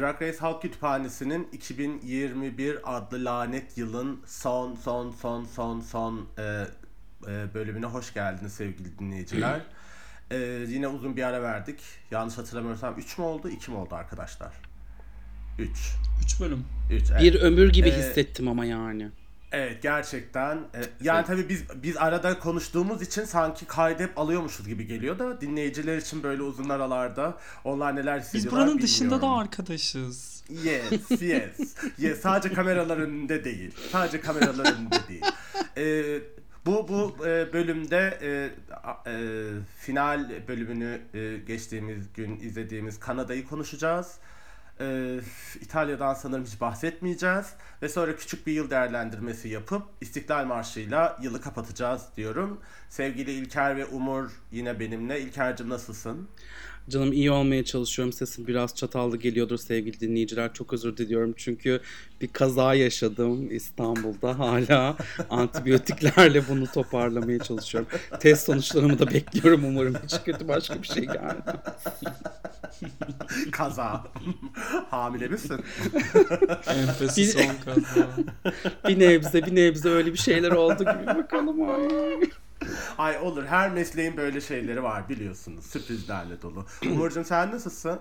Drag Race Halk Kütüphanesi'nin 2021 adlı lanet yılın son son son son son e, e, bölümüne hoş geldiniz sevgili dinleyiciler. E, yine uzun bir ara verdik. Yanlış hatırlamıyorsam 3 mü oldu 2 mi oldu arkadaşlar? 3. 3 bölüm. 3 evet. Bir ömür gibi Ee, hissettim ama yani. Evet gerçekten. E, yani tabii biz biz arada konuştuğumuz için sanki kaydep alıyormuşuz gibi geliyor da dinleyiciler için böyle uzun aralarda onlar neler Biz hissediyorlar buranın dışında da bilmiyorum. arkadaşız. Yes, yes. yes. Sadece kameralar önünde değil. Sadece kameralar önünde değil. Ee, bu bu e, bölümde e, e, final bölümünü e, geçtiğimiz gün izlediğimiz Kanada'yı konuşacağız. Ee, İtalya'dan sanırım hiç bahsetmeyeceğiz ve sonra küçük bir yıl değerlendirmesi yapıp İstiklal Marşı'yla yılı kapatacağız diyorum. Sevgili İlker ve Umur yine benimle. İlker'cim nasılsın? Canım iyi olmaya çalışıyorum. Sesim biraz çatallı geliyordur sevgili dinleyiciler. Çok özür diliyorum çünkü bir kaza yaşadım İstanbul'da. Hala antibiyotiklerle bunu toparlamaya çalışıyorum. Test sonuçlarımı da bekliyorum umarım. Hiç kötü başka bir şey gelmez. Kaza. Hamile misin? Enfesi Bir- son kaza. Bir nebze bir nebze öyle bir şeyler oldu gibi bakalım. Ay. Ay olur her mesleğin böyle şeyleri var biliyorsunuz sürprizlerle dolu. Umurcuğum sen nasılsın?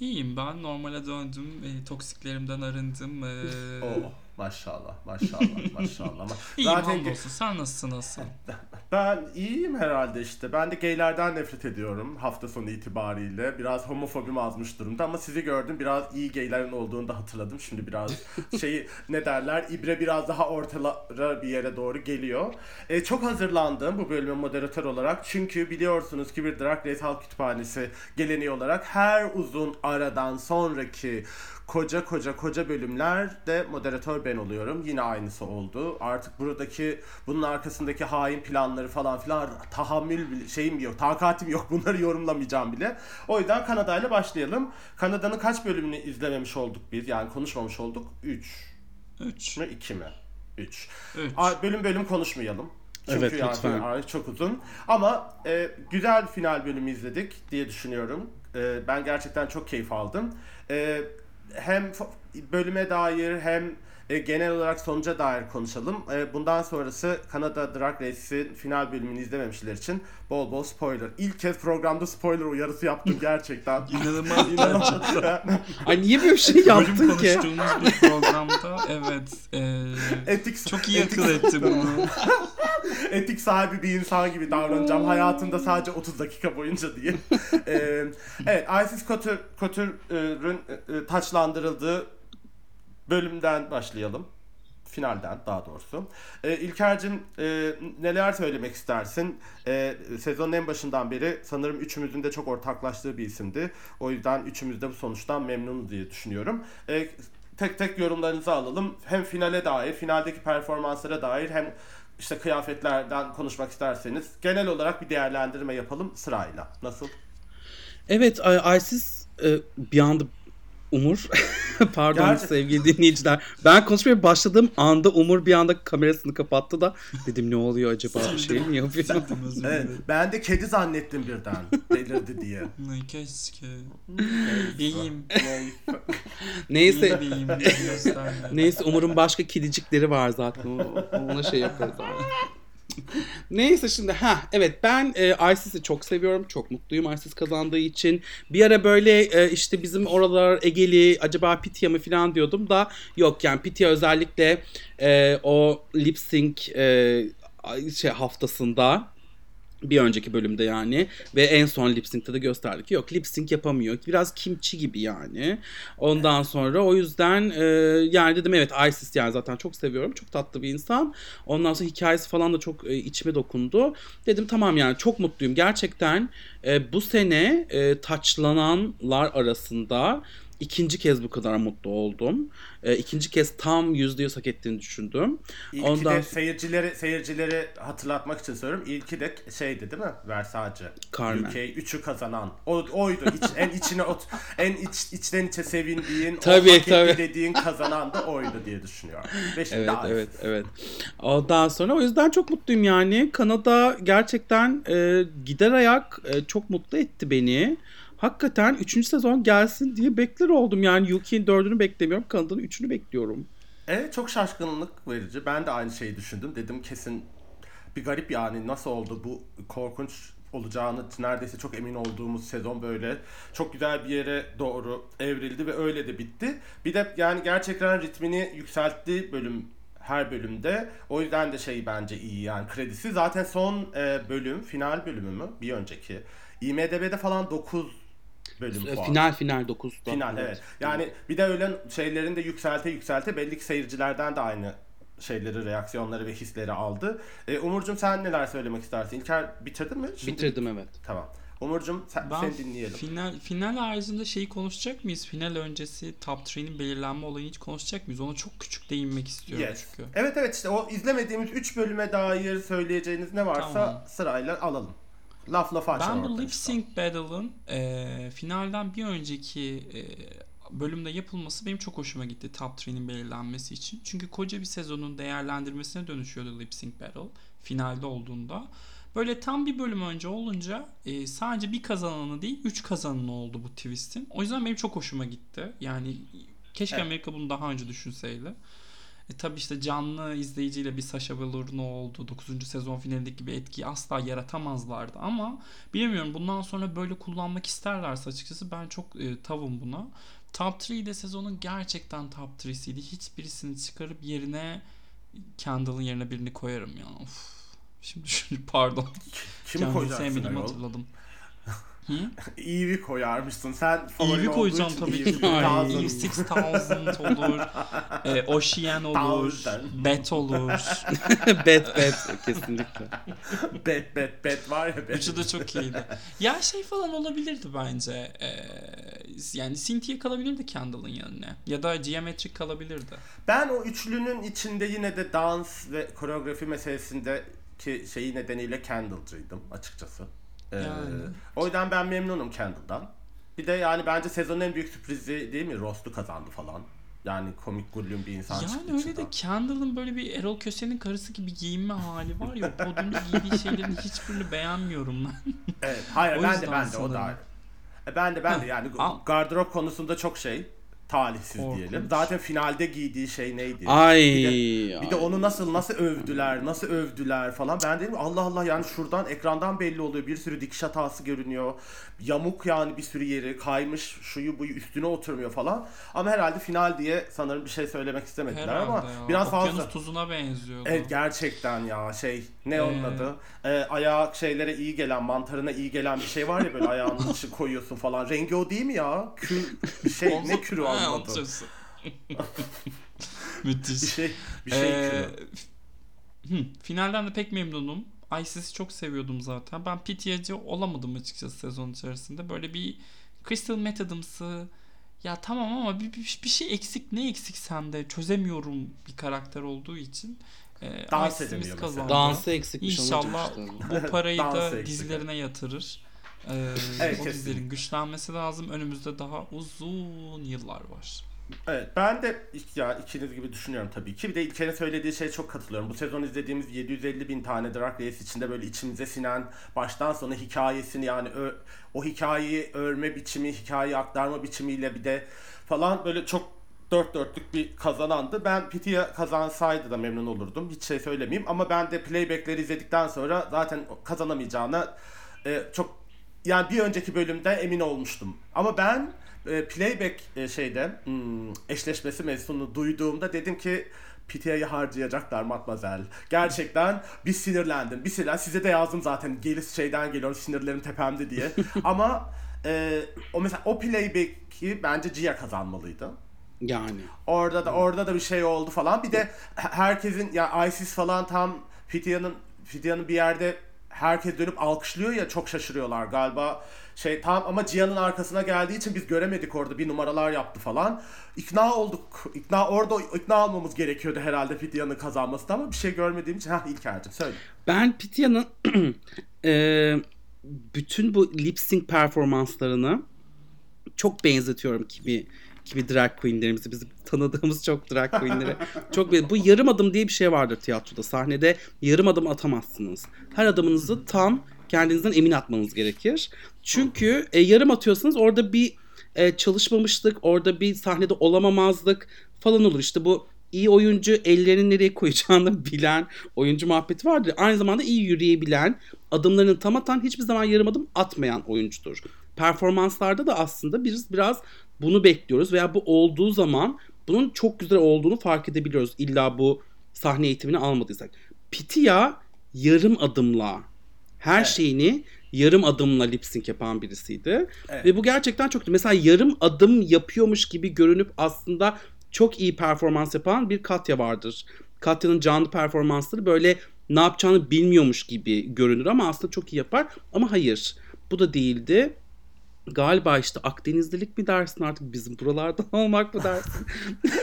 İyiyim ben normale döndüm. E, toksiklerimden arındım. E, Oh maşallah maşallah maşallah. İyiyim Zaten hamdolsun. Sen nasılsın nasıl? ben iyiyim herhalde işte. Ben de gaylerden nefret ediyorum hafta sonu itibariyle. Biraz homofobim azmış durumda ama sizi gördüm. Biraz iyi gaylerin olduğunu da hatırladım. Şimdi biraz şeyi ne derler ibre biraz daha ortalara bir yere doğru geliyor. E, çok hazırlandım bu bölüme moderatör olarak. Çünkü biliyorsunuz ki bir Drag Race Halk Kütüphanesi geleneği olarak her uzun aradan sonraki koca koca koca bölümlerde moderatör ben oluyorum. Yine aynısı oldu. Artık buradaki bunun arkasındaki hain planları falan filan tahammül şeyim yok. Takatim yok. Bunları yorumlamayacağım bile. O yüzden Kanada ile başlayalım. Kanada'nın kaç bölümünü izlememiş olduk biz? Yani konuşmamış olduk. 3 3. mü 2 mi? 3. 3. Bölüm bölüm konuşmayalım. Çünkü Evet, yani lütfen. çok uzun. Ama e, güzel final bölümü izledik diye düşünüyorum. E, ben gerçekten çok keyif aldım. E, hem bölüme dair hem e, genel olarak sonuca dair konuşalım. E, bundan sonrası Kanada Drag Race'in final bölümünü izlememişler için bol bol spoiler. İlk kez programda spoiler uyarısı yaptım gerçekten. İnanılmaz gerçekten. Ay niye böyle bir şey Bölüm yaptın ki? konuştuğumuz bir programda evet. e, Etik, çok iyi etik- akıl etti bunu. Etik sahibi bir insan gibi davranacağım hayatımda sadece 30 dakika boyunca diye. Ee, evet, Isis Couture- Couture'ın e, e, taçlandırıldığı bölümden başlayalım. Finalden daha doğrusu. Ee, İlker'cim e, neler söylemek istersin? Ee, sezonun en başından beri sanırım üçümüzün de çok ortaklaştığı bir isimdi. O yüzden üçümüz de bu sonuçtan memnunuz diye düşünüyorum. Ee, tek tek yorumlarınızı alalım. Hem finale dair, finaldeki performanslara dair hem işte kıyafetlerden konuşmak isterseniz genel olarak bir değerlendirme yapalım sırayla. Nasıl? Evet, Aysiz e, bir anda Umur, pardon Gerçi- sevgili dinleyiciler. Ben konuşmaya başladığım anda Umur bir anda kamerasını kapattı da dedim ne oluyor acaba bir şey mi yapıyor? Evet, ben de kedi zannettim birden. Delirdi diye. Ay, Keşke. İyiyim. Neyse. Gösterme. Neyse Umur'un başka kedicikleri var zaten. Ona şey yaparız abi. Neyse şimdi ha evet ben e, Isis'i çok seviyorum. Çok mutluyum Isis kazandığı için. Bir ara böyle e, işte bizim oralar Egeli acaba Pitya mı falan diyordum da yok yani Pitya özellikle e, o lip sync e, şey haftasında bir önceki bölümde yani ve en son lip sync'te de gösterdik ki yok lip sync yapamıyor. Biraz kimçi gibi yani. Ondan sonra o yüzden e, yani dedim evet Isis yani zaten çok seviyorum. Çok tatlı bir insan. Ondan sonra hikayesi falan da çok e, içime dokundu. Dedim tamam yani çok mutluyum. Gerçekten e, bu sene e, taçlananlar arasında ikinci kez bu kadar mutlu oldum. E, ikinci kez tam yüzde yüz hak ettiğini düşündüm. İlki Ondan- de seyircileri seyircileri hatırlatmak için söylüyorum. İlki de şeydi değil mi? Versace. Carmen. UK 3'ü kazanan. O oydu. İç, en içine ot en iç, içten içe sevindiğin, Tabii, o tabii. dediğin kazanan da oydu diye düşünüyorum. Ve şimdi Evet Isis. evet evet. Ondan sonra o yüzden çok mutluyum yani. Kanada gerçekten e, gider ayak e, çok mutlu etti beni. Hakikaten 3. sezon gelsin diye bekler oldum. Yani Yuki'nin 4'ünü beklemiyorum. Kanada'nın 3'ünü bekliyorum. Evet çok şaşkınlık verici. Ben de aynı şeyi düşündüm. Dedim kesin bir garip yani nasıl oldu bu korkunç olacağını neredeyse çok emin olduğumuz sezon böyle çok güzel bir yere doğru evrildi ve öyle de bitti. Bir de yani gerçekten ritmini yükseltti bölüm her bölümde. O yüzden de şey bence iyi yani kredisi. Zaten son e, bölüm, final bölümü mü? Bir önceki. IMDB'de falan 9 bölüm puan. Final final 9'da. Final evet. Yani bir de öyle şeylerin de yükselte yükselte belli ki seyircilerden de aynı şeyleri, reaksiyonları ve hisleri aldı. E, Umurcuğum sen neler söylemek istersin? İlker bitirdin mi? Şimdi- Bitirdim evet. Tamam. Umurcuğum sen, Ben seni dinleyelim. final final haricinde şeyi konuşacak mıyız? Final öncesi top 3'nin belirlenme olayını hiç konuşacak mıyız? Ona çok küçük değinmek istiyorum Yes. çünkü. Evet evet işte o izlemediğimiz 3 bölüme dair söyleyeceğiniz ne varsa Tamam. sırayla alalım. Laf lafa açalım. Ben bu Lip Sync Battle'ın e, finalden bir önceki e, bölümde yapılması benim çok hoşuma gitti Top 3'nin belirlenmesi için. Çünkü koca bir sezonun değerlendirmesine dönüşüyordu Lip Sync Battle finalde olduğunda. Böyle tam bir bölüm önce olunca e, sadece bir kazananı değil 3 kazananı oldu bu twist'in. O yüzden benim çok hoşuma gitti. Yani keşke Evet. Amerika bunu daha önce düşünseydi. E tabi işte canlı izleyiciyle bir Sasha Velour ne oldu 9. sezon finalindeki gibi etkiyi asla yaratamazlardı ama bilemiyorum bundan sonra böyle kullanmak isterlerse açıkçası ben çok e, tavım buna. Top 3'de sezonun gerçekten top 3'siydi. Hiçbirisini çıkarıp yerine Kendall'ın yerine birini koyarım ya. Of. Şimdi şimdi pardon. Kimi koyacaksın sevmedim ayol? Hatırladım. Eevee koyarmışsın. Sen favorin Eevee koyacağım tabii Eevee ki. Eve 6000 olur. E, Ocean olur. Thousand. Bet olur. bet bet kesinlikle. bet bet bet var ya bet. Üçü de çok iyiydi. Ya şey falan olabilirdi bence. Ee, yani Cynthia kalabilirdi Kendall'ın yanına. Ya da Geometric kalabilirdi. Ben o üçlünün içinde yine de dans ve koreografi meselesindeki şeyi nedeniyle Kendall'cıydım açıkçası. Ee, Yani. O yüzden ben memnunum Kendall'dan. Bir de yani bence sezonun en büyük sürprizi değil mi? Rost'u kazandı falan. Yani komik gullüm bir insan çıktı Yani öyle de içinden. Kendall'ın böyle bir Erol Köse'nin karısı gibi giyinme hali var ya. Podyumda giydiği şeylerin hiçbirini beğenmiyorum ben. Evet, hayır O ben de ben de o da ayrı. E, ben de ben de yani gardırop konusunda çok şey talihsiz Korkunç. diyelim. Zaten finalde giydiği şey neydi? Ay. Bir de onu nasıl nasıl övdüler, nasıl övdüler falan. Ben dedim Allah Allah yani şuradan ekrandan belli oluyor. Bir sürü dikiş hatası görünüyor. Yamuk yani bir sürü yeri kaymış, şuyu buyu üstüne oturmuyor falan. Ama herhalde final diye sanırım bir şey söylemek istemediler Herhalde ama ya. biraz Okyanus fazla. tuzuna benziyordu. Evet gerçekten ya şey ne onun Ee, adı? Ee, ayağa şeylere iyi gelen mantarına iyi gelen bir şey var ya böyle ayağının içi koyuyorsun falan. Rengi o değil mi ya? Bir şey ne kürü Anlatıyorsun. Müthiş. Bir şey bir şey Ee, hı, finalden de pek memnunum. Isis'i çok seviyordum zaten. Ben PTA'cı olamadım açıkçası sezon içerisinde. Böyle bir Crystal Method'ımsı ya tamam ama bir, bir, bir şey eksik. Ne eksik sende? Çözemiyorum bir karakter olduğu için. Ee, Dans edemiyor mesela. kazandı. Dansı eksikmiş İnşallah bu parayı da dizilerine yatırır. Ee, Evet, o kesin. dizilerin güçlenmesi lazım. Önümüzde daha uzun yıllar var. Evet ben de ya ikiniz gibi düşünüyorum tabii ki. Bir de İlker'in söylediği şeye çok katılıyorum. Bu sezon izlediğimiz 750 bin tane Drag Race içinde böyle içimize sinen baştan sona hikayesini yani ö- o hikayeyi örme biçimi, hikayeyi aktarma biçimiyle bir de falan böyle çok dört dörtlük bir kazanandı. Ben Pitia kazansaydı da memnun olurdum. Hiç şey söylemeyeyim ama ben de playbackleri izledikten sonra zaten kazanamayacağına e, çok yani bir önceki bölümde emin olmuştum. Ama ben e, playback e, şeyde hmm, eşleşmesi mevzusunu duyduğumda dedim ki Pitia'yı harcayacaklar matmazel. Gerçekten bir sinirlendim. Bir sinirlen. Size de yazdım zaten. Gelis şeyden geliyor sinirlerim tepemde diye. Ama e, o mesela o playback'i bence Gia kazanmalıydı. Yani. Orada da orada da bir şey oldu falan. Bir de he- herkesin ya ISIS falan tam Fidya'nın Fidya'nın bir yerde herkes dönüp alkışlıyor ya çok şaşırıyorlar galiba. Şey tam ama Cihan'ın arkasına geldiği için biz göremedik orada bir numaralar yaptı falan. İkna olduk. İkna orada ikna olmamız gerekiyordu herhalde Fidya'nın kazanması ama bir şey görmediğim için ha İlker'cim söyle. Ben Pitya'nın e, bütün bu lip sync performanslarını çok benzetiyorum kimi kimi drag queenlerimizi bizim tanıdığımız çok drag queenleri çok bu yarım adım diye bir şey vardır tiyatroda sahnede yarım adım atamazsınız her adımınızı tam kendinizden emin atmanız gerekir. Çünkü e, yarım atıyorsanız orada bir e, çalışmamışlık, orada bir sahnede olamamazlık falan olur. İşte bu iyi oyuncu ellerini nereye koyacağını bilen oyuncu muhabbeti vardır. Aynı zamanda iyi yürüyebilen, adımlarını tam atan, hiçbir zaman yarım adım atmayan oyuncudur. Performanslarda da aslında biz biraz bunu bekliyoruz veya bu olduğu zaman bunun çok güzel olduğunu fark edebiliyoruz. İlla bu sahne eğitimini almadıysak. Pitia yarım adımla her Evet. şeyini yarım adımla lip sync yapan birisiydi. Evet. Ve bu gerçekten çok mesela yarım adım yapıyormuş gibi görünüp aslında çok iyi performans yapan bir Katya vardır. Katya'nın canlı performansları böyle ne yapacağını bilmiyormuş gibi görünür ama aslında çok iyi yapar. Ama hayır bu da değildi. Galiba işte Akdenizlilik mi dersin artık bizim buralardan olmak mı dersin?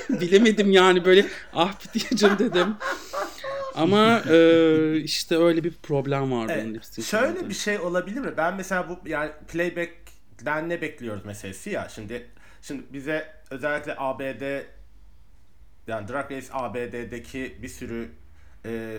Bilemedim yani böyle ah Pitya'cım dedim. Ama e, işte öyle bir problem var bunun lip Evet. sync'inde. Şöyle bir şey olabilir mi? Ben mesela bu yani playback'den ne bekliyoruz meselesi ya. Şimdi şimdi bize özellikle ABD yani Drag Race ABD'deki bir sürü e,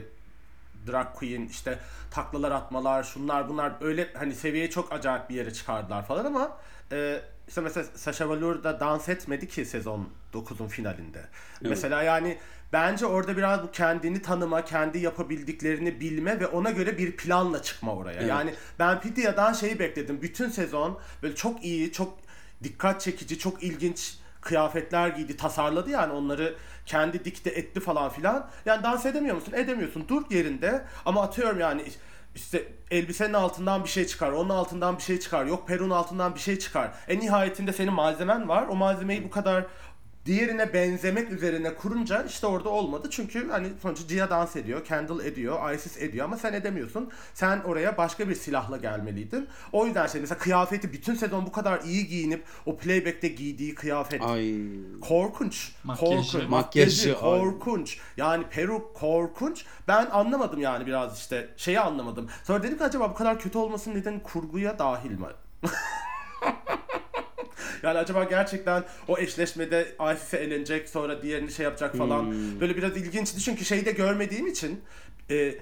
drag queen işte taklalar atmalar şunlar bunlar öyle hani seviyeyi çok acayip bir yere çıkardılar falan ama e, işte mesela Sasha Velour da dans etmedi ki sezon 9'un finalinde. Mesela yani bence orada biraz bu kendini tanıma, kendi yapabildiklerini bilme ve ona göre bir planla çıkma oraya. Evet. Yani ben Pitya'dan şeyi bekledim. Bütün sezon böyle çok iyi, çok dikkat çekici, çok ilginç kıyafetler giydi, tasarladı yani onları kendi dikte etti falan filan. Yani dans edemiyor musun? Edemiyorsun. Dur yerinde ama atıyorum yani işte elbisenin altından bir şey çıkar, onun altından bir şey çıkar, yok perun altından bir şey çıkar. En nihayetinde senin malzemen var. O malzemeyi bu kadar diğerine benzemek üzerine kurunca işte orada olmadı. Çünkü hani sonuçta Gia dans ediyor, Kendall ediyor, Isis ediyor ama sen edemiyorsun. Sen oraya başka bir silahla gelmeliydin. O yüzden şey mesela kıyafeti bütün sezon bu kadar iyi giyinip o playback'te giydiği kıyafet Ay. korkunç. Makyajı. Korkunç. Makyajı, korkunç. Yani peruk korkunç. Ben anlamadım yani biraz işte şeyi anlamadım. Sonra dedim ki acaba bu kadar kötü olmasının nedeni kurguya dahil mi? Yani acaba gerçekten o eşleşmede Isis'e elenecek sonra diğerini şey yapacak falan. Hmm. Böyle biraz ilginçti çünkü şeyi de görmediğim için e,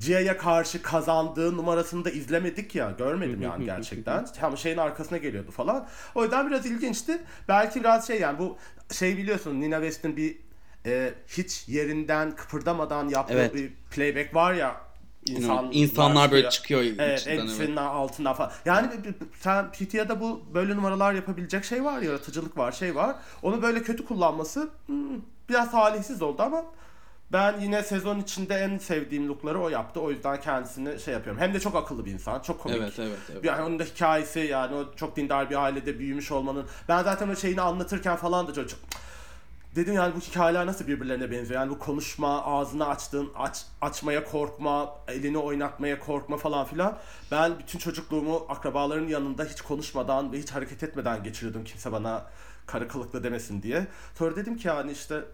Gia'ya karşı kazandığı numarasını da izlemedik ya. Görmedim yani gerçekten. Tam şeyin arkasına geliyordu falan. O yüzden biraz ilginçti. Belki biraz şey yani bu şey biliyorsun Nina West'in bir e, hiç yerinden kıpırdamadan yaptığı Evet. bir playback var ya. İnsan, İnsanlar böyle çıkıyor Evet, içinden, elbisenin evet. altından falan. Yani sen PTA'da bu böyle numaralar yapabilecek şey var, yaratıcılık var, şey var. Onu böyle kötü kullanması hmm, biraz talihsiz oldu ama ben yine sezon içinde en sevdiğim lookları o yaptı. O yüzden kendisini şey yapıyorum. Hem de çok akıllı bir insan, çok komik. Evet evet evet. Yani onun da hikayesi yani o çok dindar bir ailede büyümüş olmanın. Ben zaten o şeyini anlatırken falan da çok dedim yani bu hikayeler nasıl birbirlerine benziyor? Yani bu konuşma, ağzını açtığın, aç, açmaya korkma, elini oynatmaya korkma falan filan. Ben bütün çocukluğumu akrabaların yanında hiç konuşmadan ve hiç hareket etmeden geçiriyordum kimse bana karı kılıklı demesin diye. Sonra dedim ki yani işte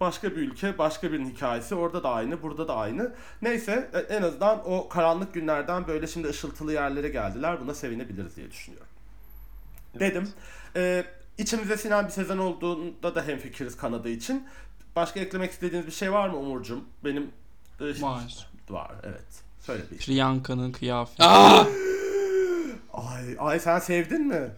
başka bir ülke, başka birinin hikayesi. Orada da aynı, burada da aynı. Neyse e- en azından o karanlık günlerden böyle şimdi ışıltılı yerlere geldiler. Buna sevinebiliriz diye düşünüyorum. Dedim. Ee, içimize sinen bir sezon olduğunda da hemfikiriz kanadı için. Başka eklemek istediğiniz bir şey var mı Umurcuğum? Benim e, Var. Var evet. Söyle bir. Priyanka'nın kıyafeti. Aa! Ay, ay sen sevdin mi?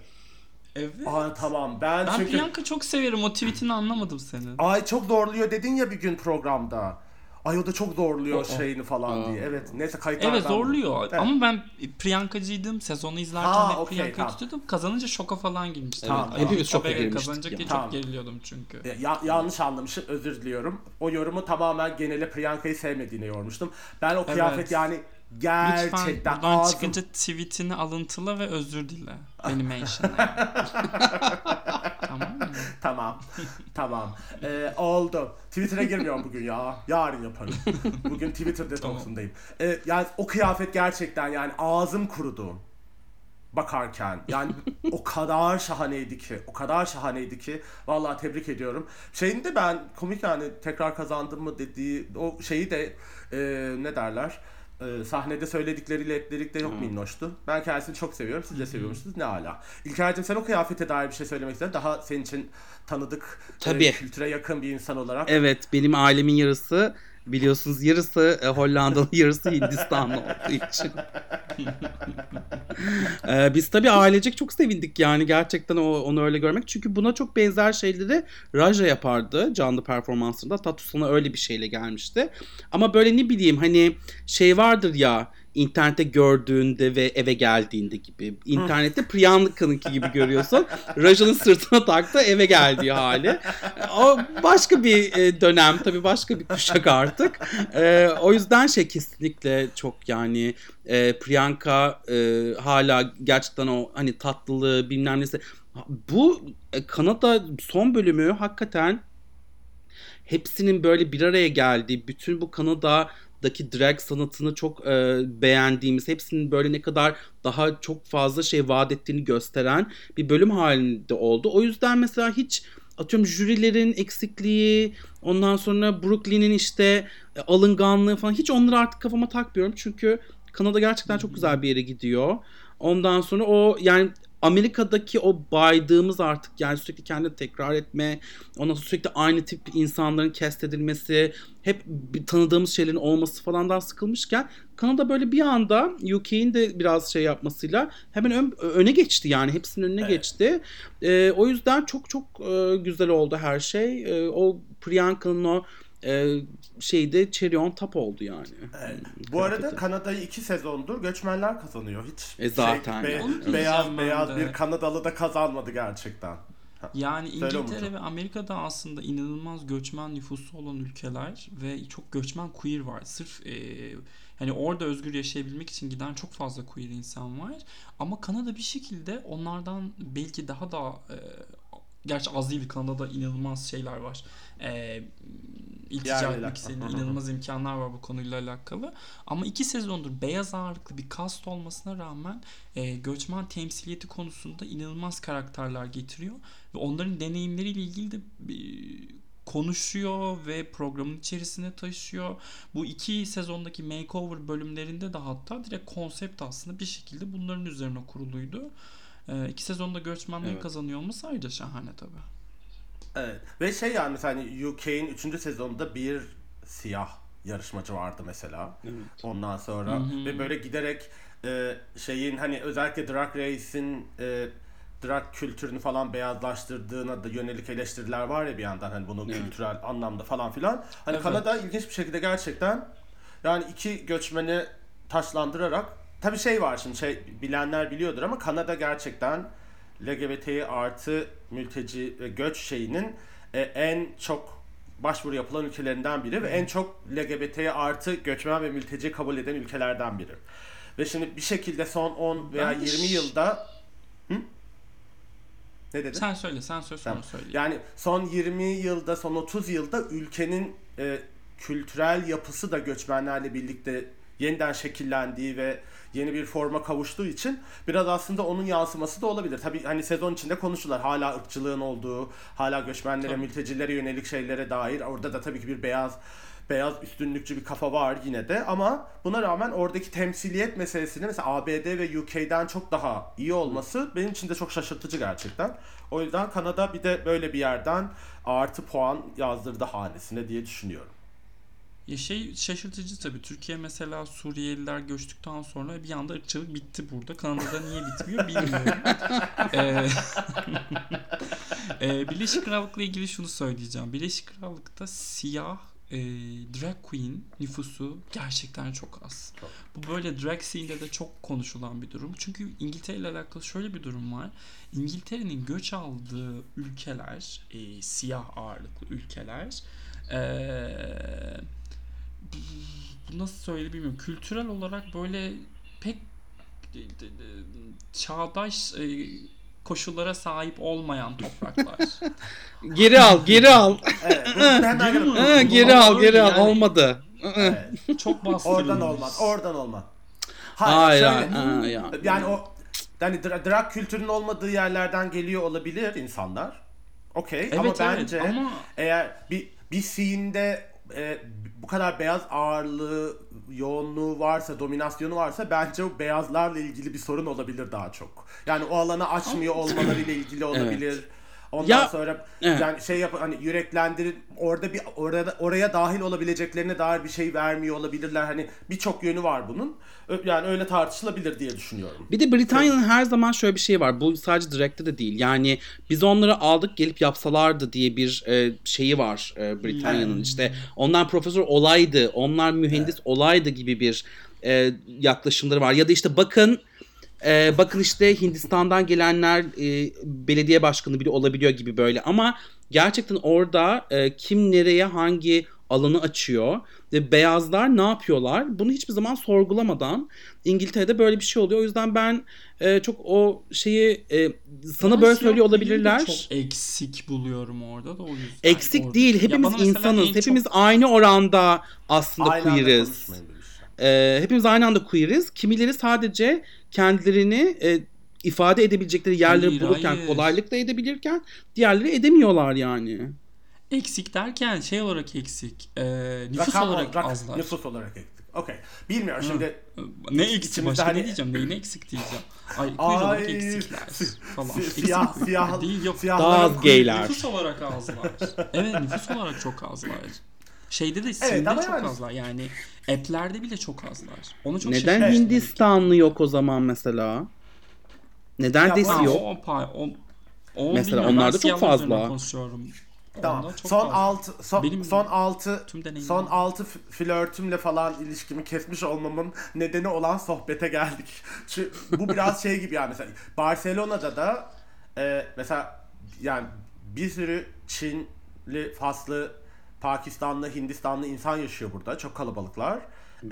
Evet. Ay tamam. Ben, Ben çünkü Priyanka çok severim. O tweetini anlamadım senin. ay çok zorluyor dedin ya bir gün programda. Ay o da çok zorluyor O- o. şeyini falan Aa. diye. Evet. Neyse kayıtlardan. Evet zorluyor Evet. ama ben Priyankacıydım. Sezonu izlerken Ha, hep okey, Priyanka'yı tamam. tutuyordum. Kazanınca şoka falan girmiştim. Tamam, Yani hepimiz şoka girmiştik Kazanacak ya. diye Tamam. çok geriliyordum çünkü. Ya, yanlış anlamışım özür diliyorum. O yorumu tamamen genele Priyanka'yı sevmediğine yormuştum. Ben o kıyafet Evet. yani Lütfen gerçekten buradan ağzım... çıkınca tweetini alıntıla ve özür dile. Animation'la. tamam mı? Tamam. tamam. Ee, oldu. Twitter'a girmiyorum bugün ya. Yarın yaparım. Bugün Twitter detoksundayım. Ee, yani o kıyafet gerçekten yani ağzım kurudu. Bakarken. Yani o kadar şahaneydi ki. O kadar şahaneydi ki. Vallahi tebrik ediyorum. Şeyini de ben komik yani tekrar kazandım mı dediği o şeyi de e, ne derler? E, sahnede söyledikleriyle etlerikte yok minnoştu. Ben kendisini çok seviyorum. Siz de seviyormuşsunuz. Ne ala. İlker'cim sen o kıyafete dair bir şey söylemek ister Daha senin için tanıdık, e, Tabii. kültüre yakın bir insan olarak. Evet benim ailemin yarısı biliyorsunuz yarısı e, Hollandalı yarısı Hindistanlı olduğu için. Ee, biz tabii ailecek çok sevindik yani gerçekten o, onu öyle görmek. Çünkü buna çok benzer şeyleri Raja yapardı canlı performansında. Tatu sana öyle bir şeyle gelmişti. Ama böyle ne bileyim hani şey vardır ya internette gördüğünde ve eve geldiğinde gibi. İnternette Priyanka'nınki gibi görüyorsun. Raja'nın sırtına taktı eve geldiği hali. O başka bir e, dönem tabii başka bir kuşak artık. E, o yüzden şey kesinlikle çok yani e, Priyanka e, hala gerçekten o hani tatlılığı bilmem nesi. Bu e, Kanada son bölümü hakikaten hepsinin böyle bir araya geldiği bütün bu Kanada'daki drag sanatını çok e, beğendiğimiz hepsinin böyle ne kadar daha çok fazla şey vaat ettiğini gösteren bir bölüm halinde oldu. O yüzden mesela hiç atıyorum jürilerin eksikliği ondan sonra Brooklyn'in işte e, alınganlığı falan hiç onları artık kafama takmıyorum. Çünkü Kanada gerçekten çok güzel bir yere gidiyor. Ondan sonra o yani Amerika'daki o baydığımız artık yani sürekli kendini tekrar etme, ondan sonra sürekli aynı tip insanların kest edilmesi, hep bir tanıdığımız şeylerin olması falandan sıkılmışken Kanada böyle bir anda UK'in de biraz şey yapmasıyla hemen ön- öne geçti yani hepsinin önüne Evet. geçti. Ee, o yüzden çok çok e, güzel oldu her şey. E, o Priyanka'nın o e, şeyde cherry on top oldu yani. Evet. Hmm, Bu arada kıyafeti. Kanada'yı iki sezondur göçmenler kazanıyor. Hiç E zaten be- yani. Onu diyeceğim beyaz beyaz bir Kanadalı da kazanmadı gerçekten. Yani İngiltere ve Amerika'da aslında inanılmaz göçmen nüfusu olan ülkeler ve çok göçmen queer var. Sırf e, hani orada özgür yaşayabilmek için giden çok fazla queer insan var. Ama Kanada bir şekilde onlardan belki daha da e, gerçi az değil Kanada'da inanılmaz şeyler var. E, iltica etmek istediğin inanılmaz imkanlar var bu konuyla alakalı. Ama iki sezondur beyaz ağırlıklı bir kast olmasına rağmen e, göçmen temsiliyeti konusunda inanılmaz karakterler getiriyor ve onların deneyimleriyle ilgili de e, konuşuyor ve programın içerisine taşıyor. Bu iki sezondaki makeover bölümlerinde de hatta direkt konsept aslında bir şekilde bunların üzerine kuruluydu. E, iki sezonda göçmenlerin Evet. kazanıyor olması ayrıca şahane tabii. Evet. Ve şey yani mesela hani UK'in 3. sezonunda bir siyah yarışmacı vardı mesela. Evet. Ondan sonra Hı hı. ve böyle giderek e, şeyin hani özellikle Drag Race'in e, drag kültürünü falan beyazlaştırdığına da yönelik eleştiriler var ya bir yandan hani bunu Evet. kültürel anlamda falan filan. Hani Evet. Kanada ilginç bir şekilde gerçekten yani iki göçmeni taşlandırarak tabii şey var şimdi şey bilenler biliyordur ama Kanada gerçekten LGBT artı mülteci ve göç şeyinin e, en çok başvuru yapılan ülkelerinden biri ve en çok LGBT artı göçmen ve mülteci kabul eden ülkelerden biri. Ve şimdi bir şekilde son 10 veya Ben de 20 ş- yılda Hı? Ne dedin? Sen söyle, sen söyle sonra Tamam. söyle. Yani son 20 yılda, son 30 yılda ülkenin e, kültürel yapısı da göçmenlerle birlikte yeniden şekillendiği ve yeni bir forma kavuştuğu için biraz aslında onun yansıması da olabilir. Tabii hani sezon içinde konuşular hala ırkçılığın olduğu, hala göçmenlere, Tabii. mültecilere yönelik şeylere dair. Orada da tabii ki bir beyaz beyaz üstünlükçü bir kafa var yine de ama buna rağmen oradaki temsiliyet meselesinin mesela ABD ve UK'den çok daha iyi olması benim için de çok şaşırtıcı gerçekten. O yüzden Kanada bir de böyle bir yerden artı puan yazdırdı hanesine diye düşünüyorum. Ya şey şaşırtıcı tabii. Türkiye mesela Suriyeliler göçtükten sonra bir anda ırkçılık bitti burada. Kanada'da niye bitmiyor bilmiyorum. Ee, ee, Birleşik Krallık'la ilgili şunu söyleyeceğim. Birleşik Krallık'ta siyah e, drag queen nüfusu gerçekten çok az. Çok. Bu böyle drag scene'de de çok konuşulan bir durum. Çünkü İngiltere ile alakalı şöyle bir durum var. İngiltere'nin göç aldığı ülkeler, e, siyah ağırlıklı ülkeler, ee, bu nasıl söyle bilmiyorum. Kültürel olarak böyle pek e, çağdaş e, koşullara sahip olmayan topraklar. Geri al, geri al. Evet, Geri mi? Ha, geri al, geri al. Yani- Olmadı. Evet, Çok bastırılmış. oradan olmaz, oradan olmaz. Hayır, şöyle, hayır. Ha, ya. Yani o yani dra- drag kültürünün olmadığı yerlerden geliyor olabilir insanlar. Okey Evet, ama evet, bence ama eğer bir bir scene'de e, bu kadar beyaz ağırlığı, yoğunluğu varsa, dominasyonu varsa bence o beyazlarla ilgili bir sorun olabilir daha çok. Yani o alanı açmıyor olmalarıyla ilgili olabilir. Ondan Ya, sonra evet. yani şey yap hani yüreklendirin orada bir orada oraya dahil olabileceklerine dair bir şey vermiyor olabilirler. Hani birçok yönü var bunun. Yani öyle tartışılabilir diye düşünüyorum. Bir de Britanya'nın her zaman şöyle bir şey var. Bu sadece Direct'te de değil. Yani biz onları aldık gelip yapsalardı diye bir e, şeyi var e, Britanya'nın. İşte onlar profesör olaydı, onlar mühendis olaydı gibi bir e, yaklaşımları var. Ya da işte bakın e, bakın işte Hindistan'dan gelenler e, belediye başkanı bile olabiliyor gibi böyle. Ama gerçekten orada e, kim nereye hangi alanı açıyor ve beyazlar ne yapıyorlar bunu hiçbir zaman sorgulamadan İngiltere'de böyle bir şey oluyor. O yüzden ben e, çok o şeyi e, sana Ben böyle söylüyor olabilirler. Çok eksik buluyorum orada da o yüzden. Eksik orada. değil. Hepimiz insanız. Hepimiz çok- aynı oranda aslında Aynı queeriz. E, hepimiz aynı anda queeriz. Kimileri sadece kendilerini e, ifade edebilecekleri yerleri Hayır, bulurken hayır. kolaylıkla edebilirken diğerleri edemiyorlar yani. Eksik derken şey olarak eksik. E, nüfus Rakam olarak rak- azlar. Nüfus olarak ektik. Okey. Bilmiyorum şimdi Ne eksik başka hani- ne diyeceğim? Neyine eksik diyeceğim. Ay queer olarak Ay, eksikler falan. si- Eksik siyah- siyah- değil yok. siyah- Daha az gayler. Nüfus olarak azlar. evet nüfus olarak çok azlar. Şeyde de Sim'de ama çok yani- azlar. Yani app'lerde bile çok azlar. Onu çok Neden şaşırmıştım. Hindistanlı yok o zaman mesela? Neden Ya desi yok? o, o, o, o Mesela bilmiyorum. onlar Ben da çok fazla. konuşuyorum. Tamam. Son fazla. 6 son, Benim- son 6 Tüm deneyimim. son 6 flörtümle falan ilişkimi kesmiş olmamın nedeni olan sohbete geldik. Şu, bu biraz şey gibi yani mesela Barcelona'da da e, mesela yani bir sürü Çinli, Faslı, Pakistanlı, Hindistanlı insan yaşıyor burada. Çok kalabalıklar.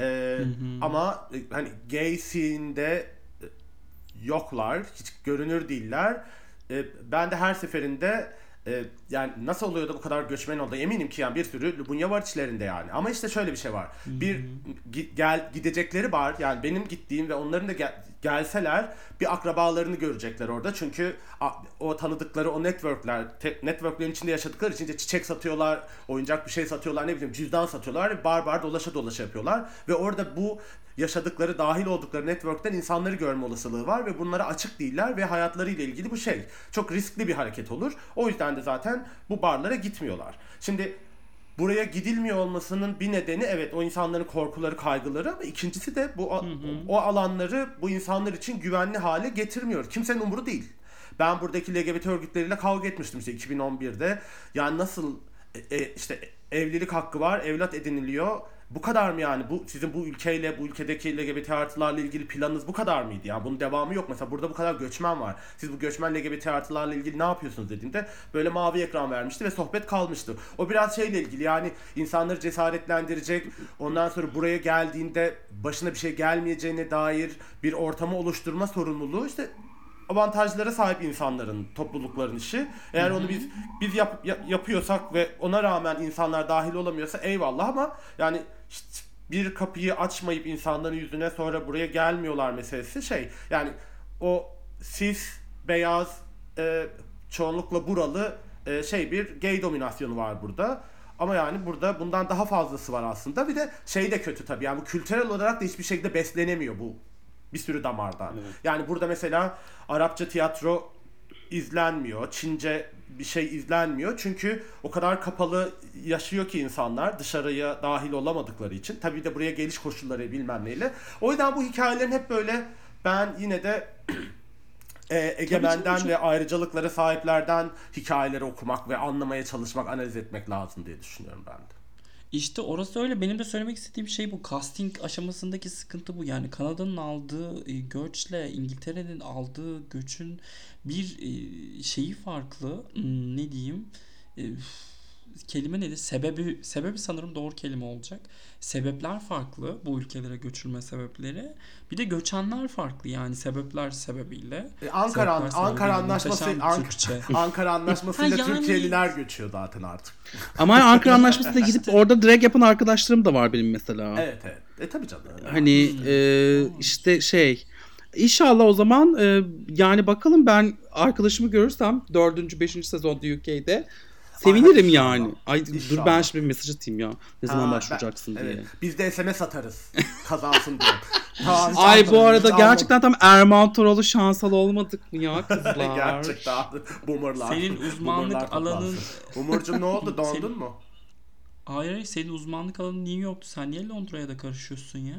E, ama e, hani gay scene'de e, yoklar. Hiç görünür değiller. E, ben de her seferinde e, yani nasıl oluyor da bu kadar göçmen oldu eminim ki yani bir sürü Lubunya var içlerinde yani. Ama işte şöyle bir şey var. Bir gi- gel gidecekleri var. Yani benim gittiğim ve onların da gel- gelseler bir akrabalarını görecekler orada. Çünkü o tanıdıkları o networkler, te- networklerin içinde yaşadıkları için de çiçek satıyorlar, oyuncak bir şey satıyorlar, ne bileyim cüzdan satıyorlar. Bar bar dolaşa dolaşa yapıyorlar. Ve orada bu yaşadıkları, dahil oldukları network'ten insanları görme olasılığı var ve bunlara açık değiller ve hayatlarıyla ilgili bu şey çok riskli bir hareket olur. O yüzden de zaten bu barlara gitmiyorlar. Şimdi buraya gidilmiyor olmasının bir nedeni evet o insanların korkuları, kaygıları ama ikincisi de bu a- o alanları bu insanlar için güvenli hale getirmiyor. Kimsenin umuru değil. Ben buradaki LGBT örgütleriyle kavga etmiştim işte 2011'de. Yani nasıl e, e, işte evlilik hakkı var, evlat ediniliyor. Bu kadar mı yani? Bu sizin bu ülkeyle, bu ülkedeki LGBT artılarla ilgili planınız bu kadar mıydı? Yani bunun devamı yok. Mesela burada bu kadar göçmen var. Siz bu göçmen LGBT artılarla ilgili ne yapıyorsunuz dediğimde böyle mavi ekran vermişti ve sohbet kalmıştı. O biraz şeyle ilgili yani insanları cesaretlendirecek. Ondan sonra buraya geldiğinde başına bir şey gelmeyeceğine dair bir ortamı oluşturma sorumluluğu işte avantajlara sahip insanların, toplulukların işi. Eğer onu biz biz yap, ya- yapıyorsak ve ona rağmen insanlar dahil olamıyorsa eyvallah ama yani işte bir kapıyı açmayıp insanların yüzüne sonra buraya gelmiyorlar meselesi şey. Yani o cis beyaz e, çoğunlukla buralı e, şey bir gay dominasyonu var burada. Ama yani burada bundan daha fazlası var aslında. Bir de şey de kötü tabii. Yani bu kültürel olarak da hiçbir şekilde beslenemiyor bu bir sürü damardan. Yani burada mesela Arapça tiyatro izlenmiyor. Çince bir şey izlenmiyor. Çünkü o kadar kapalı yaşıyor ki insanlar dışarıya dahil olamadıkları için. Tabii de buraya geliş koşulları bilmem neyle. O yüzden bu hikayelerin hep böyle ben yine de e, egemenden ve ayrıcalıklara sahiplerden hikayeleri okumak ve anlamaya çalışmak, analiz etmek lazım diye düşünüyorum ben de. İşte orası öyle. Benim de söylemek istediğim şey bu. Casting aşamasındaki sıkıntı bu. Yani Kanada'nın aldığı e, göçle İngiltere'nin aldığı göçün bir e, şeyi farklı. Hmm, Ne diyeyim? Kelime neydi? Sebebi sebebi sanırım doğru kelime olacak. Sebepler farklı bu ülkelere göçülme sebepleri. Bir de göçenler farklı yani sebepler sebebiyle. E, Ankara Sebepler Ankara sebebiyle anlaşması muhteşem Ank- Türkçe. Ankara anlaşmasıyla yani- Türkiye'liler göçüyor zaten artık. Ama Ankara Anlaşması'nda gidip orada drag yapan arkadaşlarım da var benim mesela. Evet evet. E tabii canım. Hani e, işte şey İnşallah o zaman e, yani bakalım ben arkadaşımı görürsem 4. 5. sezonda UK'de Sevinirim yani. inşallah. Ay dur ben şimdi bir mesaj atayım ya. Ne zaman Ha, başvuracaksın ben- diye. Evet. Biz de SMS atarız. Kazansın diye. Tamam, Ay bu arada gerçekten tam Erman Toroğlu şansal olmadık mı ya kızlar? Gerçekten. Boomerlar. Senin uzmanlık Boomerlar alanın- toplansın. Ne oldu? Dondun Senin- mu? Hayır hayır senin uzmanlık alanın New York'tu. Sen niye Londra'ya da karışıyorsun ya?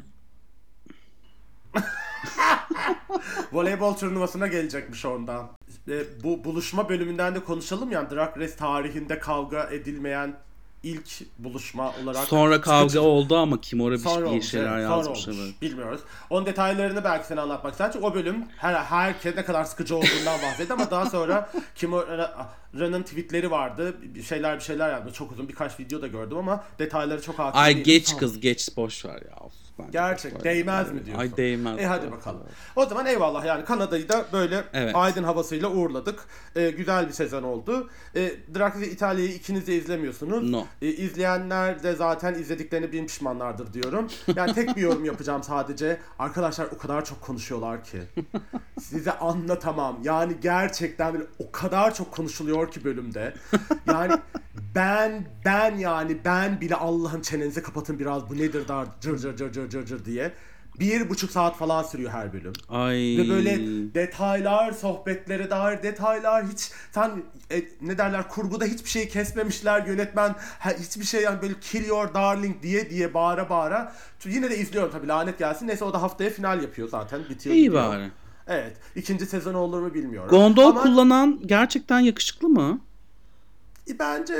Voleybol turnuvasına gelecekmiş ondan. E, bu buluşma bölümünden de konuşalım yani Drag Race tarihinde kavga edilmeyen ilk buluşma olarak. Sonra kavga Sıkıcı- oldu ama Kimora bir, Sonra bir olmuş, şeyler evet, yazmış. olmuş. Evet. Bilmiyoruz. Onun detaylarını belki sana anlatmak. Çünkü o bölüm her herkes ne kadar sıkıcı olduğundan bahsetti ama daha sonra Kimora'nın tweetleri vardı. Bir şeyler bir şeyler yazmış. Çok uzun birkaç video da gördüm ama detayları çok hakim Ay değilim. geç kız geç boş ver ya. Of, ben Gerçek değmez mi diyorsun? Ay değmez. E hadi bakalım. O zaman eyvallah yani Kanada'yı da böyle Evet. aydın havasıyla uğurladık. E, güzel bir sezon oldu. E, Drag Race İtalya'yı ikiniz de izlemiyorsunuz. No. E, izleyenler de zaten izlediklerini bin pişmanlardır diyorum. Yani tek bir yorum yapacağım sadece. Arkadaşlar o kadar çok konuşuyorlar ki. Size anlatamam. Yani gerçekten böyle o kadar çok konuşuluyor ki bölümde. Yani ben ben yani ben bile Allah'ın çenenizi kapatın biraz bu nedir dar cır cır cır cır cır cır diye. Bir buçuk saat falan sürüyor her bölüm. Ay. Ve böyle detaylar, sohbetlere dair detaylar hiç sen e, ne derler kurguda hiçbir şeyi kesmemişler yönetmen hiçbir şey yani böyle kill your darling diye diye bağıra bağıra yine de izliyorum tabii lanet gelsin neyse o da haftaya final yapıyor zaten bitiyor İyi gidiyor. bari. Evet ikinci sezon olur mu bilmiyorum. Gondol Ama kullanan gerçekten yakışıklı mı? bence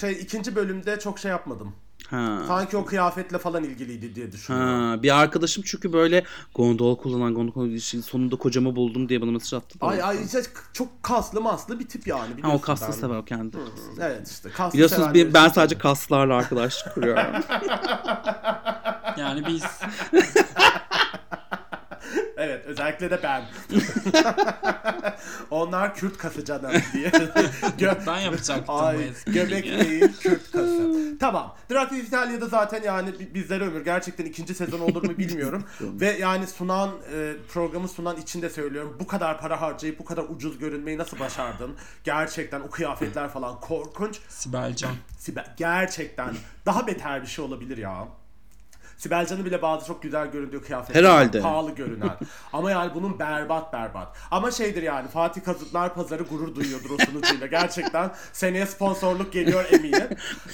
şey ikinci bölümde çok şey yapmadım. Ha. Sanki o kıyafetle falan ilgiliydi diye düşünüyorum. Ha, bir arkadaşım çünkü böyle gondol kullanan gondol sonunda kocamı buldum diye bana mesaj attı. da. Ay ay işte çok kaslı maslı bir tip yani. Ha o kaslı ben. sever o kendi. Evet işte kaslı Biliyorsunuz sevenler ben, sadece kaslarla arkadaşlık kuruyorum. Yani biz Evet özellikle de ben. Onlar Kürt kası canım diye. Gö- ben yapacaktım Ay göbek değil Kürt kası. tamam. Drag Race İtalya'da zaten yani bi- bizlere ömür. Gerçekten ikinci sezon olur mu bilmiyorum. Ve yani sunan e, programı sunan için de söylüyorum. Bu kadar para harcayıp bu kadar ucuz görünmeyi nasıl başardın? Gerçekten o kıyafetler falan korkunç. Sibel Can. Sibel gerçekten daha beter bir şey olabilir ya. Sibel Can'ın bile bazı çok güzel göründüğü kıyafetler. Herhalde. Pahalı görünen. Ama yani bunun berbat berbat. Ama şeydir yani Fatih Kazıklar Pazarı gurur duyuyordur o sunucuyla. Gerçekten seneye sponsorluk geliyor eminim.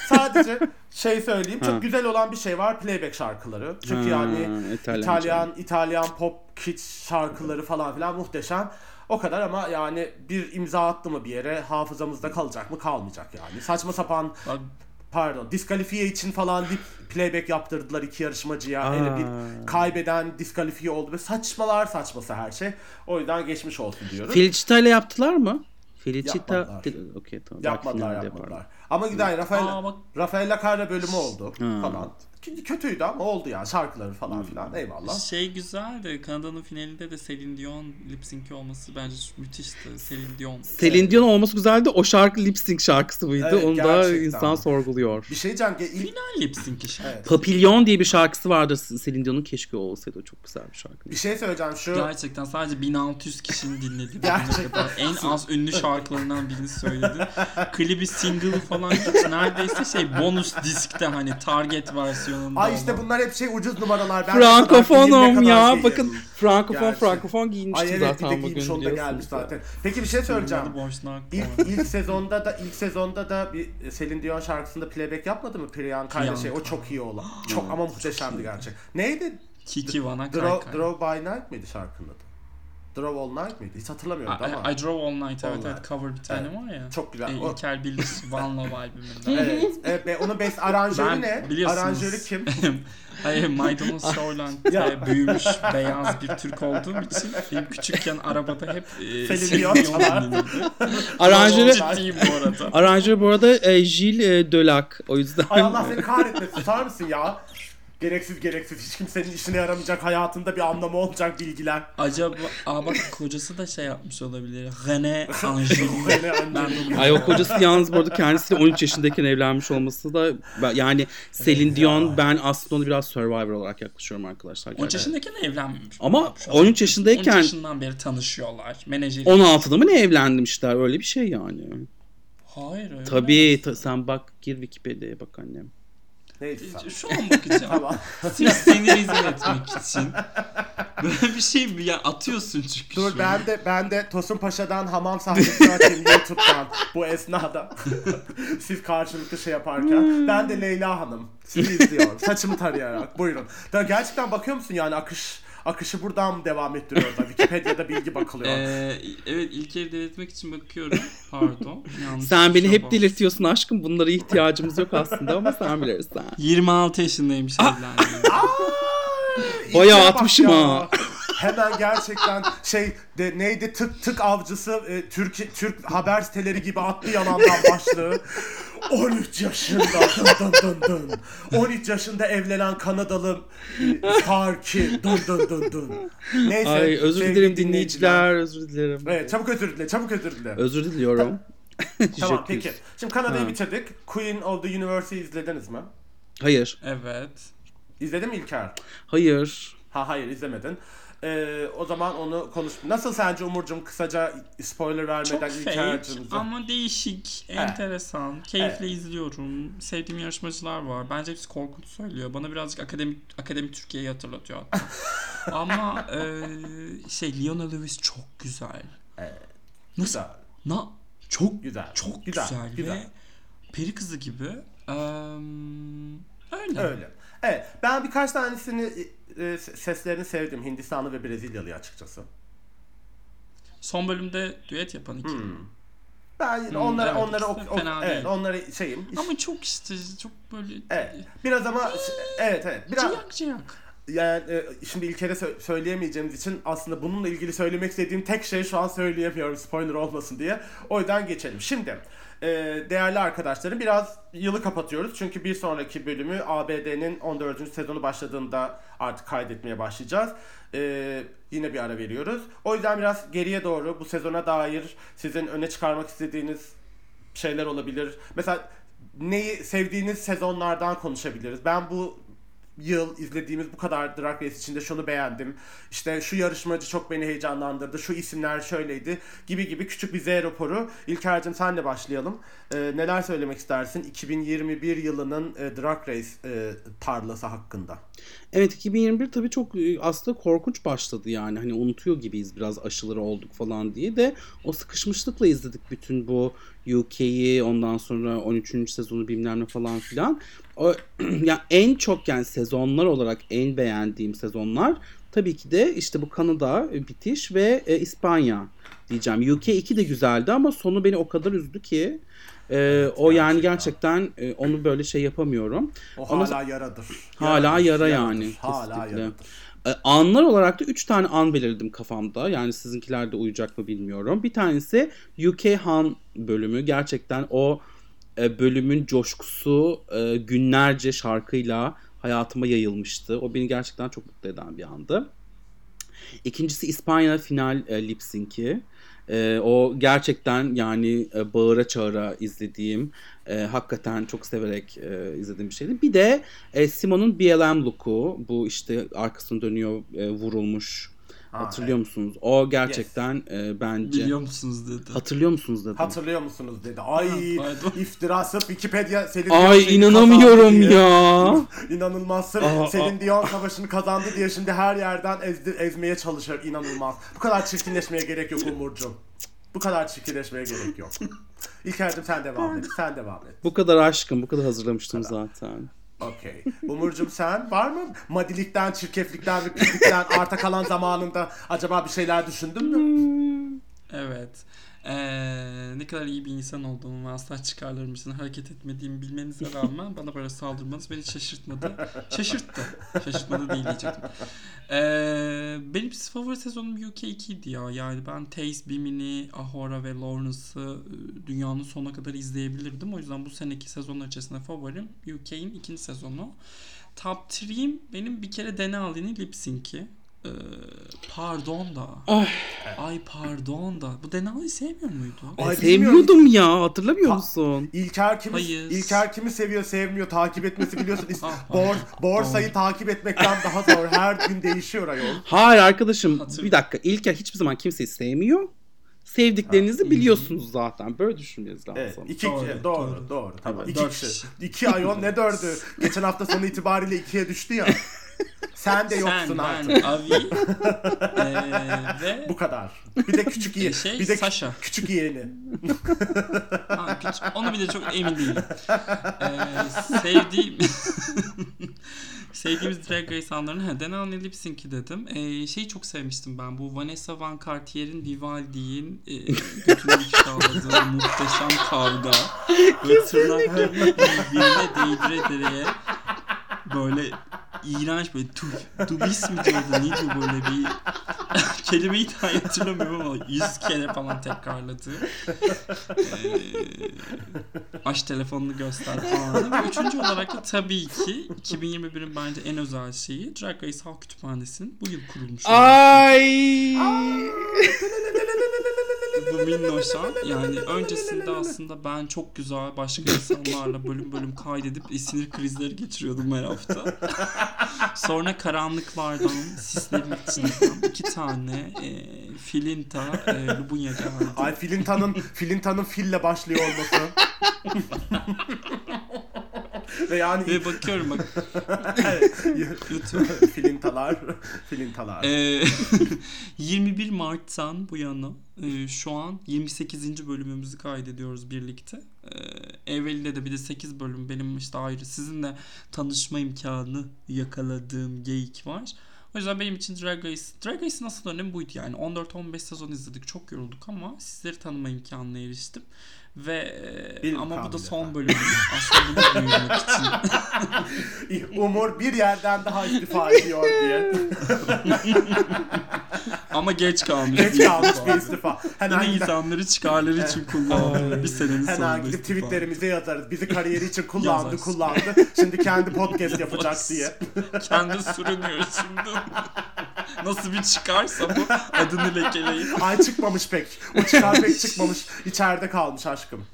Sadece şey söyleyeyim çok güzel olan bir şey var playback şarkıları. Çünkü Ha, yani İtalyanca. İtalyan İtalyan pop kitsch şarkıları falan filan muhteşem. O kadar ama yani bir imza attı mı bir yere hafızamızda kalacak mı kalmayacak yani. Saçma sapan Bak, pardon diskalifiye için falan bir playback yaptırdılar iki yarışmacıya. Aa. Öyle bir kaybeden diskalifiye oldu ve saçmalar saçması her şey. O yüzden geçmiş olsun diyoruz. Felicita ile yaptılar mı? Felicita... Yapmadılar. Okey tamam. Yapmadılar yapmadılar. Ama güzel Rafael Aa, bak. Rafael Lacarra bölümü oldu Ha. falan. Kötüydü ama oldu yani şarkıları falan filan eyvallah. Şey güzeldi. Kanada'nın finalinde de Celine Dion lip sync'i olması bence müthişti. Celine Dion. Celine Dion olması güzeldi. O şarkı lip sync şarkısı mıydı? Evet, Onu da gerçekten. insan sorguluyor. Bir şey diyeceğim ki ilk Final lip sync işte. Evet. Papillon diye bir şarkısı vardı Celine Dion'un. Keşke o olsaydı. O çok güzel bir şarkı. bir şey söyleyeceğim şu Gerçekten sadece 1600 kişinin dinlediği kadar en az ünlü şarkılarından birini söyledi. Klibi single falan hiç neredeyse şey bonus diskte hani target versiyonunda. Ay işte bunlar hep şey ucuz numaralar. Ben Frankofonum ya. giyeyim. Bakın frankofon Gerçi. frankofon Ay giyinmiştim evet bir de zaten bugün giymiş onda gelmiş zaten. Peki bir şey söyleyeceğim. İlk, ilk sezonda da ilk sezonda da bir Celine Dion şarkısında playback yapmadı mı Priyanka ile şey? O çok iyi olan. Çok ama muhteşemdi gerçek. Neydi? Kiki Vana Draw. Draw by Night miydi şarkının adı? Draw All Night miydi? Hiç hatırlamıyorum I, ama. I Drove All Night All evet evet Night. cover bir tane Evet. var ya. Çok güzel. E, O- İlker Bildiz One Love albümünden. Evet. evet. ve onun best aranjörü Ben ne? biliyorsunuz. Aranjörü kim? Hayır Maydanoz Shoreland'de Ya. büyümüş beyaz bir Türk olduğum için benim küçükken arabada hep e, Celine Dion. Aranjörü, Ciddiyim bu arada. aranjörü bu arada e, Gilles e, Delac. O yüzden Ay Allah seni kahretmesin. Tutar mısın ya? Gereksiz gereksiz. Hiç kimsenin işine yaramayacak, hayatında bir anlamı olmayacak bilgiler. Acaba aa bak kocası da şey yapmış olabilir. René Angelina. Bunu Ay o kocası yalnız bu arada kendisiyle 13 yaşındayken evlenmiş olması da yani Celine Dion ben aslında onu biraz Survivor olarak yaklaşıyorum arkadaşlar. 13 yaşındayken evlenmemiş. Ama Bak şu an. 13 yaşındayken- 13 yaşından beri tanışıyorlar. Menajeri. 16'da mı ne evlenmişler öyle bir şey yani. Hayır öyle. Tabii ta- sen bak gir Wikipedia'ya bak annem. Neyse sen. Şu an bakacağım. Tamam. Sırf seni rezil etmek için. Böyle bir şey mi? Ya atıyorsun çünkü. Dur ben de ben de Tosun Paşa'dan hamam sahnesini açayım YouTube'dan bu esnada. Siz karşılıklı şey yaparken. Ben de Leyla Hanım. Sizi izliyorum. Saçımı tarayarak. Buyurun. Da gerçekten bakıyor musun yani akış akışı buradan mı devam ettiriyorlar? Wikipedia'da bilgi bakılıyor. Ee, evet İlker'i delirtmek için bakıyorum. Pardon. Yanlış Sen beni hep delirtiyorsun aşkım. Bunlara ihtiyacımız yok aslında ama sen bilirsin. 26 yaşındaymış evlendiğimde. İlkeye Bayağı atmışım ya. ha. Hemen gerçekten şey de neydi tık tık avcısı e, Türk Türk haber siteleri gibi attı yalandan başlığı. 13 yaşında dın dın dın dın. 13 yaşında evlenen Kanadalı Tarki dın dın dın dın. Neyse. Ay özür dilerim dinleyiciler. Özür dilerim. Evet çabuk özür dile çabuk özür dile. Özür diliyorum. tamam peki. Şimdi Kanada'yı Ha. bitirdik. Queen of the Universe'ı izlediniz mi? Hayır. Evet. İzledin mi İlker? Hayır. Ha hayır izlemedin. Ee, o zaman onu konuş. Nasıl sence Umurcuğum kısaca spoiler Çok vermeden fake İlker'cimize? ama değişik, enteresan, keyifle izliyorum. Sevdiğim yarışmacılar var. Bence hepsi korkunç söylüyor. Bana birazcık akademik akademik Türkiye'yi hatırlatıyor hatta. ama e, şey Leona Lewis çok güzel. Evet. Nasıl? Güzel. Na çok Güzel. çok Güzel, güzel, güzel. ve peri kızı gibi. Eee, öyle. Öyle. Evet. Ben birkaç tanesini e, seslerini sevdim. Hindistanlı ve Brezilyalı açıkçası. Son bölümde düet yapan iki. Hmm. Ben Hmm, onları evet, de ok- ok- evet, onları şeyim. Ama çok işte çok böyle Evet. Biraz ama evet evet. Biraz ciyak ciyak. yani e, şimdi İlker'e sö- söyleyemeyeceğimiz için aslında bununla ilgili söylemek istediğim tek şey şu an söyleyemiyorum spoiler olmasın diye. O yüzden geçelim. Şimdi e, değerli arkadaşlarım biraz yılı kapatıyoruz. Çünkü bir sonraki bölümü ABD'nin 14. sezonu başladığında artık kaydetmeye başlayacağız. E, yine bir ara veriyoruz. O yüzden biraz geriye doğru bu sezona dair sizin öne çıkarmak istediğiniz şeyler olabilir. Mesela neyi sevdiğiniz sezonlardan konuşabiliriz. Ben bu yıl izlediğimiz bu kadar Drag Race içinde şunu beğendim. İşte şu yarışmacı çok beni heyecanlandırdı. Şu isimler şöyleydi. Gibi gibi küçük bir Z raporu. İlker'cim senle başlayalım. Ee, neler söylemek istersin 2021 yılının e, Drag Race e, tarlası hakkında? Evet 2021 tabii çok e, aslında korkunç başladı yani. Hani unutuyor gibiyiz biraz aşıları olduk falan diye de o sıkışmışlıkla izledik bütün bu UK'yi ondan sonra 13. sezonu bilmem ne falan filan. O, yani en çok yani sezonlar olarak en beğendiğim sezonlar tabii ki de işte bu Kanada e, bitiş ve e, İspanya diyeceğim. UK 2 de güzeldi ama sonu beni o kadar üzdü ki e, o yani gerçekten. gerçekten e, onu böyle şey yapamıyorum. O Ondan hala yaradır. Hala Yaradır, yara yaradır. yani, Hala kesinlikle. yaradır. E, Anlar olarak da 3 tane an belirledim kafamda. Yani sizinkiler de uyacak mı bilmiyorum. Bir tanesi UK Han bölümü. Gerçekten o e, bölümün coşkusu e, günlerce şarkıyla hayatıma yayılmıştı. O beni gerçekten çok mutlu eden bir andı. İkincisi İspanya final e, lip sync'i. E, o gerçekten yani e, bağıra çağıra izlediğim, e, hakikaten çok severek e, izlediğim bir şeydi. Bir de e, Simon'un BLM look'u, bu işte arkasını dönüyor e, vurulmuş. Ha, Hatırlıyor musunuz? O gerçekten e, bence. Biliyor musunuz dedi. Hatırlıyor musunuz dedim. Hatırlıyor musunuz dedi. Ay iftira sırf Wikipedia Selin Ay inanamıyorum ya. İnanılmaz sırf Aa, Selin Dion savaşını kazandı diye şimdi her yerden ezdi, ezmeye çalışıyor. İnanılmaz. Bu kadar çirkinleşmeye gerek yok Umurcuğum. Bu kadar çirkinleşmeye gerek yok. İlker'cim sen devam et. Sen devam et. Bu kadar aşkım, bu kadar hazırlamıştım zaten. Okey. Umurcuğum sen var mı? Madilikten, çirkeflikten ve pislikten arta kalan zamanında acaba bir şeyler düşündün mü? Evet. Ee, ne kadar iyi bir insan olduğumu ve asla çıkarlarım için hareket etmediğimi bilmenize rağmen bana böyle saldırmanız beni şaşırtmadı. Şaşırttı. Şaşırtmadı değil diyecektim. Ee, benim favori sezonum UK 2'ydi ya. Yani ben Taze, Bimini, Ahora ve Lawrence'ı dünyanın sonuna kadar izleyebilirdim. O yüzden bu seneki sezonlar içerisinde favorim UK'in ikinci sezonu. Top 3'im benim bir kere Denali'nin lip sync'i. Ee, pardon da. Ay. Ay pardon da. Bu Denali'yi sevmiyor muydu? Ay, Sevmiyordum ya, hatırlamıyor Ha- musun? İlker kimi, Hayır. İlker kimi seviyor sevmiyor takip etmesi biliyorsun. Ah, Bor, borsayı takip etmekten daha zor. Her gün değişiyor ayol. Hayır arkadaşım bir dakika İlker hiçbir zaman kimseyi sevmiyor. Sevdiklerinizi biliyorsunuz zaten. Böyle düşünmeniz lazım. Evet, iki Doğru, kişi, doğru, doğru. doğru, Tamam, Evet, iki kişi. kişi. İki ayol ne dördü? Geçen hafta sonu itibariyle ikiye düştü ya. Sen de yoksun Sen, artık. ben, Avi eee, ve Bu kadar. Bir de küçük yeğeni. Şey, bir de Sasha. küçük yeğeni. Ha, küçük- onu bile çok emin değilim. Ee, sevdiğim sevdiğimiz Drag Race anlarını ha, Denali Lipsink'i dedim. Ee, şeyi çok sevmiştim ben. Bu Vanessa Van Cartier'in Vivaldi'nin e, götünü ifşaladığı muhteşem kavga. Böyle tırnaklarını birbirine değdire direye böyle iğrenç böyle tu, tubis mi diyordu ne diyor böyle bir kelimeyi daha hatırlamıyorum ama yüz kere falan tekrarladı. Ee, aç telefonunu göster falan. Ve üçüncü olarak da tabii ki 2021'in bence en özel şeyi Drag Race Halk Kütüphanesi'nin bu yıl kurulmuş. olması. Ay. Bu minnoşa yani öncesinde aslında ben çok güzel başka insanlarla bölüm bölüm kaydedip e, sinir krizleri geçiriyordum her hafta. Sonra karanlıklardan, sislerin içinden iki tane e, filinta e, Lubunya geldi. Ay Filinta'nın Filinta'nın fille başlıyor olması. Ve yani Ve bakıyorum bak YouTube. Filintalar, Filintalar. Ee, 21 Mart'tan bu yana e, şu an 28. bölümümüzü kaydediyoruz birlikte. Ee, evvelinde de bir de 8 bölüm benim işte ayrı sizinle tanışma imkanı yakaladığım geyik var. O yüzden benim için Drag Race, Drag Race'in asıl önemi buydu yani. 14-15 sezon izledik, çok yorulduk ama sizleri tanıma imkanına eriştim. Ve e, Bir ama bu da son bölüm. Aslında bunu duyurmak için. Umur bir yerden daha istifa ediyor diye. Ama geç kalmış. Geç bir kalmış bir istifa. Hemen, Yine insanları çıkarları için kullandı. bir senenin sonunda hemen gidip istifa. tweetlerimize yazarız. Bizi kariyeri için kullandı Yazarsın. kullandı. Şimdi kendi podcast yapacak diye. Kendi sürünüyor şimdi. Nasıl bir çıkarsa bu adını lekeleyip. Ay çıkmamış pek. O çıkar pek çıkmamış. İçeride kalmış aşkım.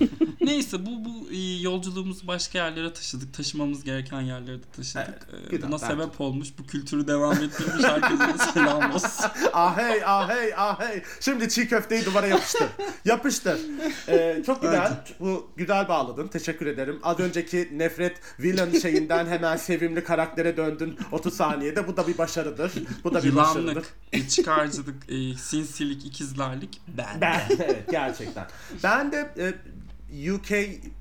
Neyse bu bu e, yolculuğumuzu başka yerlere taşıdık. Taşımamız gereken yerlere de taşıdık. Evet, Ee, güzel, Buna bence. sebep olmuş. Bu kültürü devam ettirmiş herkese de selam olsun. Ah hey ah hey ah hey. Şimdi çiğ köfteyi duvara yapıştır. yapıştır. Ee, çok güzel. Bu güzel bağladın. Teşekkür ederim. Az önceki nefret villain şeyinden hemen sevimli karaktere döndün 30 saniyede. Bu da bir başarıdır. Bu da bir başarıdır. Yılanlık, e, çıkarcılık, e, sinsilik, ikizlerlik ben. Ben evet gerçekten. Ben de e, UK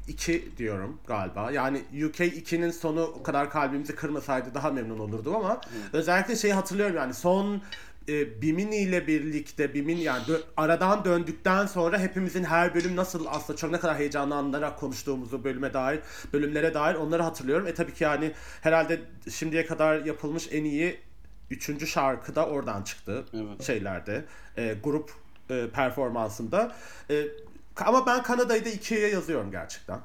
2 diyorum galiba. Yani UK 2'nin sonu o kadar kalbimizi kırmasaydı daha memnun olurdum ama özellikle şeyi hatırlıyorum yani son e, Bimini ile birlikte Bimin yani dö- aradan döndükten sonra hepimizin her bölüm nasıl aslında çok ne kadar heyecanlanarak konuştuğumuzu bölüme dair bölümlere dair onları hatırlıyorum. E tabii ki yani herhalde şimdiye kadar yapılmış en iyi üçüncü şarkı da oradan çıktı Evet. şeylerde e, grup e, performansında. E, ama ben Kanada'yı da ikiye yazıyorum gerçekten.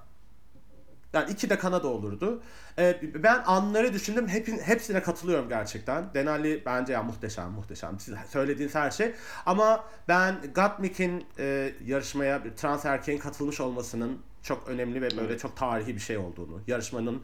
Yani iki de Kanada olurdu. E, ben anları düşündüm. Hepin, hepsine katılıyorum gerçekten. Denali bence ya muhteşem muhteşem. Siz söylediğiniz her şey. Ama ben Gottmik'in e, yarışmaya bir trans erkeğin katılmış olmasının çok önemli ve böyle çok tarihi bir şey olduğunu, yarışmanın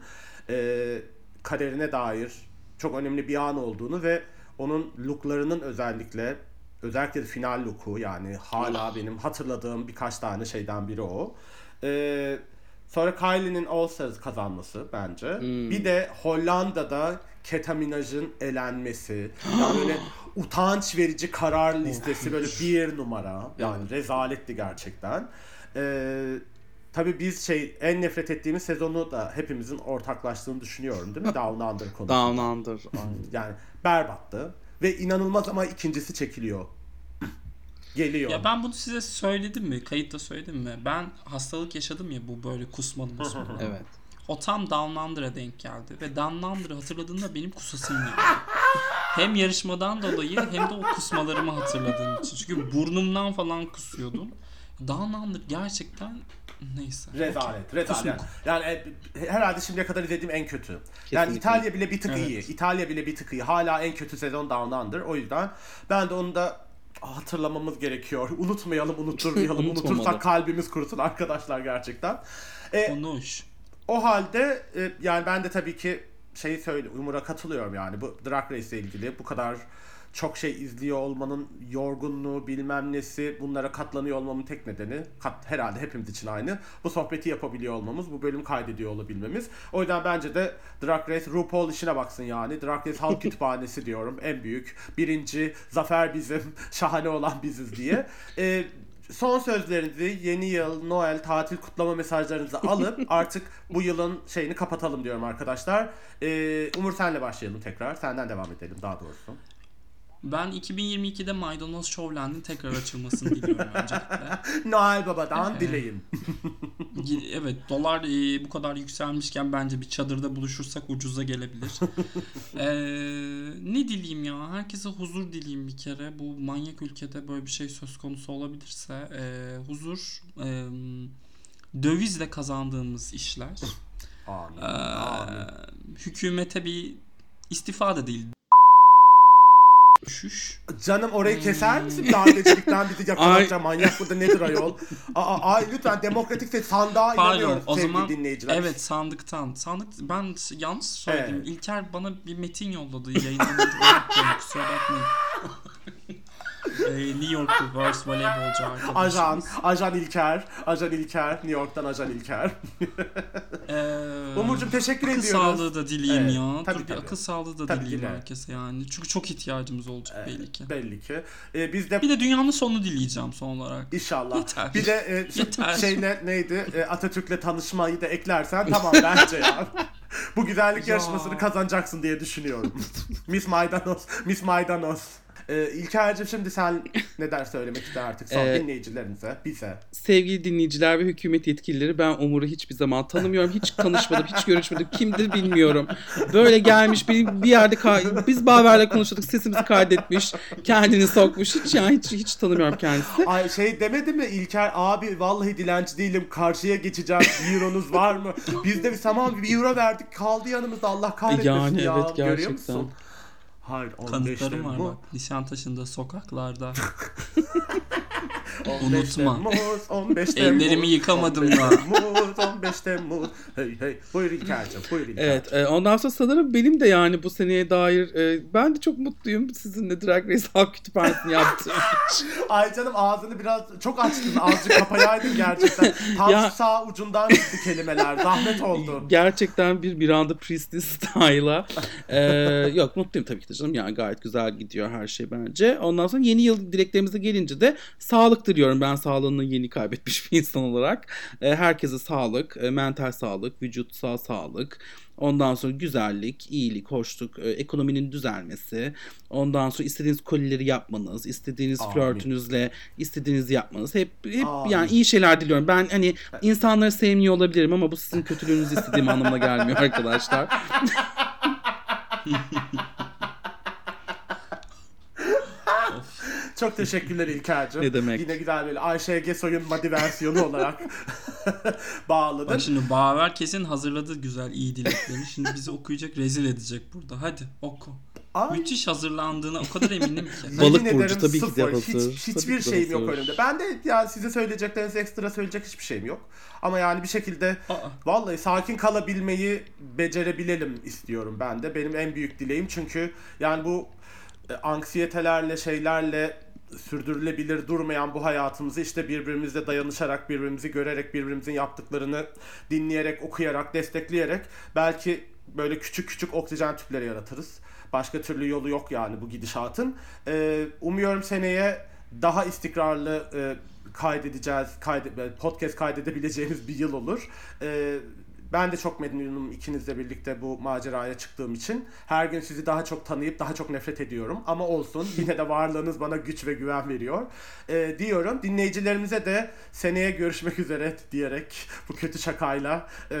e, kaderine dair çok önemli bir an olduğunu ve onun looklarının özellikle özellikle final looku yani hala benim hatırladığım birkaç tane şeyden biri o. Ee, sonra Kylie'nin All Stars kazanması bence. Bir de Hollanda'da Keta Minaj'ın elenmesi. Yani böyle utanç verici karar listesi böyle bir numara. Yani rezaletti gerçekten. Ee, Tabii biz şey en nefret ettiğimiz sezonu da hepimizin ortaklaştığını düşünüyorum değil mi? Down Under konusu. Down Under. Yani berbattı. Ve inanılmaz ama ikincisi çekiliyor. Geliyor. Ya ben bunu size söyledim mi? Kayıtta söyledim mi? Ben hastalık yaşadım ya bu böyle kusmalı musmalı. Evet. O tam Down Under'a denk geldi. Ve Down Under'ı hatırladığımda benim kusasım geldi. Hem yarışmadan dolayı hem de o kusmalarımı hatırladığım için. Çünkü burnumdan falan kusuyordum. Down Under gerçekten neyse. Rezalet, rezalet. Yani, yani e, herhalde şimdiye kadar izlediğim en kötü. Yani Kesinlikle. İtalya bile bir tık Evet. iyi. İtalya bile bir tık iyi. Hala en kötü sezon Down Under. O yüzden ben de onu da hatırlamamız gerekiyor. Unutmayalım, unutturmayalım. Unutursak kalbimiz kurusun arkadaşlar gerçekten. E, Konuş. O halde e, yani ben de tabii ki şeyi söyle Umur'a katılıyorum yani bu Drag Race ile ilgili bu kadar çok şey izliyor olmanın yorgunluğu bilmem nesi bunlara katlanıyor olmamın tek nedeni kat, herhalde hepimiz için aynı. Bu sohbeti yapabiliyor olmamız, bu bölüm kaydediyor olabilmemiz. O yüzden bence de Drag Race RuPaul işine baksın yani. Drag Race halk kütüphanesi diyorum. En büyük. Birinci. Zafer bizim. Şahane olan biziz diye. Ee, son sözlerinizi yeni yıl, Noel, tatil kutlama mesajlarınızı alıp artık bu yılın şeyini kapatalım diyorum arkadaşlar. Ee, Umur senle başlayalım tekrar. Senden devam edelim daha doğrusu. Ben 2022'de Maydanoz Showland'in tekrar açılmasını diliyorum öncelikle. Noel Baba'dan Evet. dileğim. Gi- Evet dolar e, bu kadar yükselmişken bence bir çadırda buluşursak ucuza gelebilir. Ee, ne dileyim ya? Herkese huzur dileyim bir kere. Bu manyak ülkede böyle bir şey söz konusu olabilirse e, huzur e, dövizle kazandığımız işler. Amin. Ee, Amin. hükümete bir istifa da değil. Düşüş. Canım orayı keser Hmm. misin? Darbecilikten bizi yakalayacak manyak burada nedir ayol? Aa, ay lütfen demokratik ses sandığa Pardon inanıyoruz o sevgili zaman dinleyiciler. evet sandıktan. Sandık ben yanlış söyledim. Evet. İlker bana bir metin yolladı. Unuttum, Kusura bakmayın. Ee, New Yorklu Girls voleybolcu arkadaşımız. Ajan, Ajan İlker, Ajan İlker, New York'tan Ajan İlker. Ee, Umurcuğum teşekkür akıl ediyoruz. sağlığı da dileyim Evet, ya. tabii, Dur tabii. akıl sağlığı da Tabii dileyim dile. herkese yani. Çünkü çok ihtiyacımız olacak belli ki. Belli ki. Ee, biz de Bir de dünyanın sonu dileyeceğim son olarak. inşallah. Yeter. Bir de e, Yeter. şey ne, neydi? E, Atatürk'le tanışmayı da eklersen tamam bence ya. Bu güzellik Ya. yarışmasını kazanacaksın diye düşünüyorum. Miss Maydanoz, Miss Maydanoz. Ee, İlker'cim şimdi sen neler söylemek ister artık son Ee, dinleyicilerimize, bize. Sevgili dinleyiciler ve hükümet yetkilileri ben Umur'u hiçbir zaman tanımıyorum. Hiç tanışmadım, hiç görüşmedim. Kimdir bilmiyorum. Böyle gelmiş bir, bir yerde biz Baver'le konuşuyorduk. Sesimizi kaydetmiş. Kendini sokmuş. Hiç yani hiç, hiç tanımıyorum kendisini. Ay şey demedi mi İlker abi vallahi dilenci değilim karşıya geçeceğim euronuz var mı? Biz de bir tamam bir euro verdik kaldı yanımızda Allah kahretmesin Yani ya. evet, Görüyor gerçekten. musun? Hayır 15 Kanıtlarım var Temmuz. bak. Nişantaşı'nda sokaklarda. 15 Unutma. Temmuz, 15 Temmuz. Ellerimi yıkamadım 15 da. Temmuz, 15 Temmuz. Hey hey. Buyur İlker'cim, buyur İlker. Evet, e, ondan sonra sanırım benim de yani bu seneye dair e, ben de çok mutluyum sizinle Drag Race Halk Kütüphanesi'ni yaptığım için. Ay canım ağzını biraz çok açtın. Azıcık kapayaydın gerçekten. Tam Ya- sağ ucundan çıktı kelimeler. Zahmet oldu. Gerçekten bir Miranda Priestly style'a. Ee, yok mutluyum tabii ki de canım. Yani gayet güzel gidiyor her şey bence. Ondan sonra yeni yıl dileklerimize gelince de sağlık diliyorum. Ben sağlığını yeni kaybetmiş bir insan olarak. Ee, herkese sağlık, e, mental sağlık, vücutsal sağlık. Ondan sonra güzellik, iyilik, hoşluk, e, ekonominin düzelmesi. Ondan sonra istediğiniz kolileri yapmanız, istediğiniz Amin. flörtünüzle istediğinizi yapmanız. Hep, hep Amin. yani iyi şeyler diliyorum. Ben hani insanları sevmiyor olabilirim ama bu sizin kötülüğünüzü istediğim anlamına gelmiyor arkadaşlar. Çok teşekkürler İlker'cim. Ne demek. Yine güzel böyle Ayşe Gesoy'un Madi versiyonu olarak bağladın. Bak şimdi Baver kesin hazırladı güzel iyi dileklerini. Şimdi bizi okuyacak rezil edecek burada. Hadi oku. Ay, Müthiş hazırlandığına o kadar eminim ki. Balık burcu ederim tabii ki de sıfır. hazır. Hiç, Tabii hiçbir de şeyim yok önümde. Ben de ya size söyleyecekleriniz ekstra söyleyecek hiçbir şeyim yok. Ama yani bir şekilde Aa. vallahi sakin kalabilmeyi becerebilelim istiyorum ben de. Benim en büyük dileğim çünkü yani bu e, anksiyetelerle şeylerle sürdürülebilir durmayan bu hayatımızı işte birbirimizle dayanışarak, birbirimizi görerek, birbirimizin yaptıklarını dinleyerek, okuyarak, destekleyerek belki böyle küçük küçük oksijen tüpleri yaratırız. Başka türlü yolu yok yani bu gidişatın. Ee, umuyorum seneye daha istikrarlı e, kaydedeceğiz, kayde, podcast kaydedebileceğimiz bir yıl olur. Ee, ben de çok memnunum ikinizle birlikte bu maceraya çıktığım için. Her gün sizi daha çok tanıyıp daha çok nefret ediyorum. Ama olsun yine de varlığınız bana güç ve güven veriyor. Ee, diyorum dinleyicilerimize de seneye görüşmek üzere diyerek bu kötü şakayla e,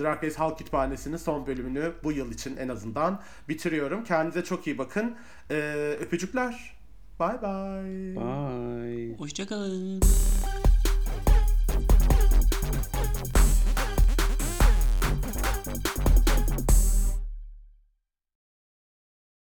Drag Race Halk Kütüphanesi'nin son bölümünü bu yıl için en azından bitiriyorum. Kendinize çok iyi bakın. Ee, öpücükler. Bye bye. Bye. Hoşçakalın.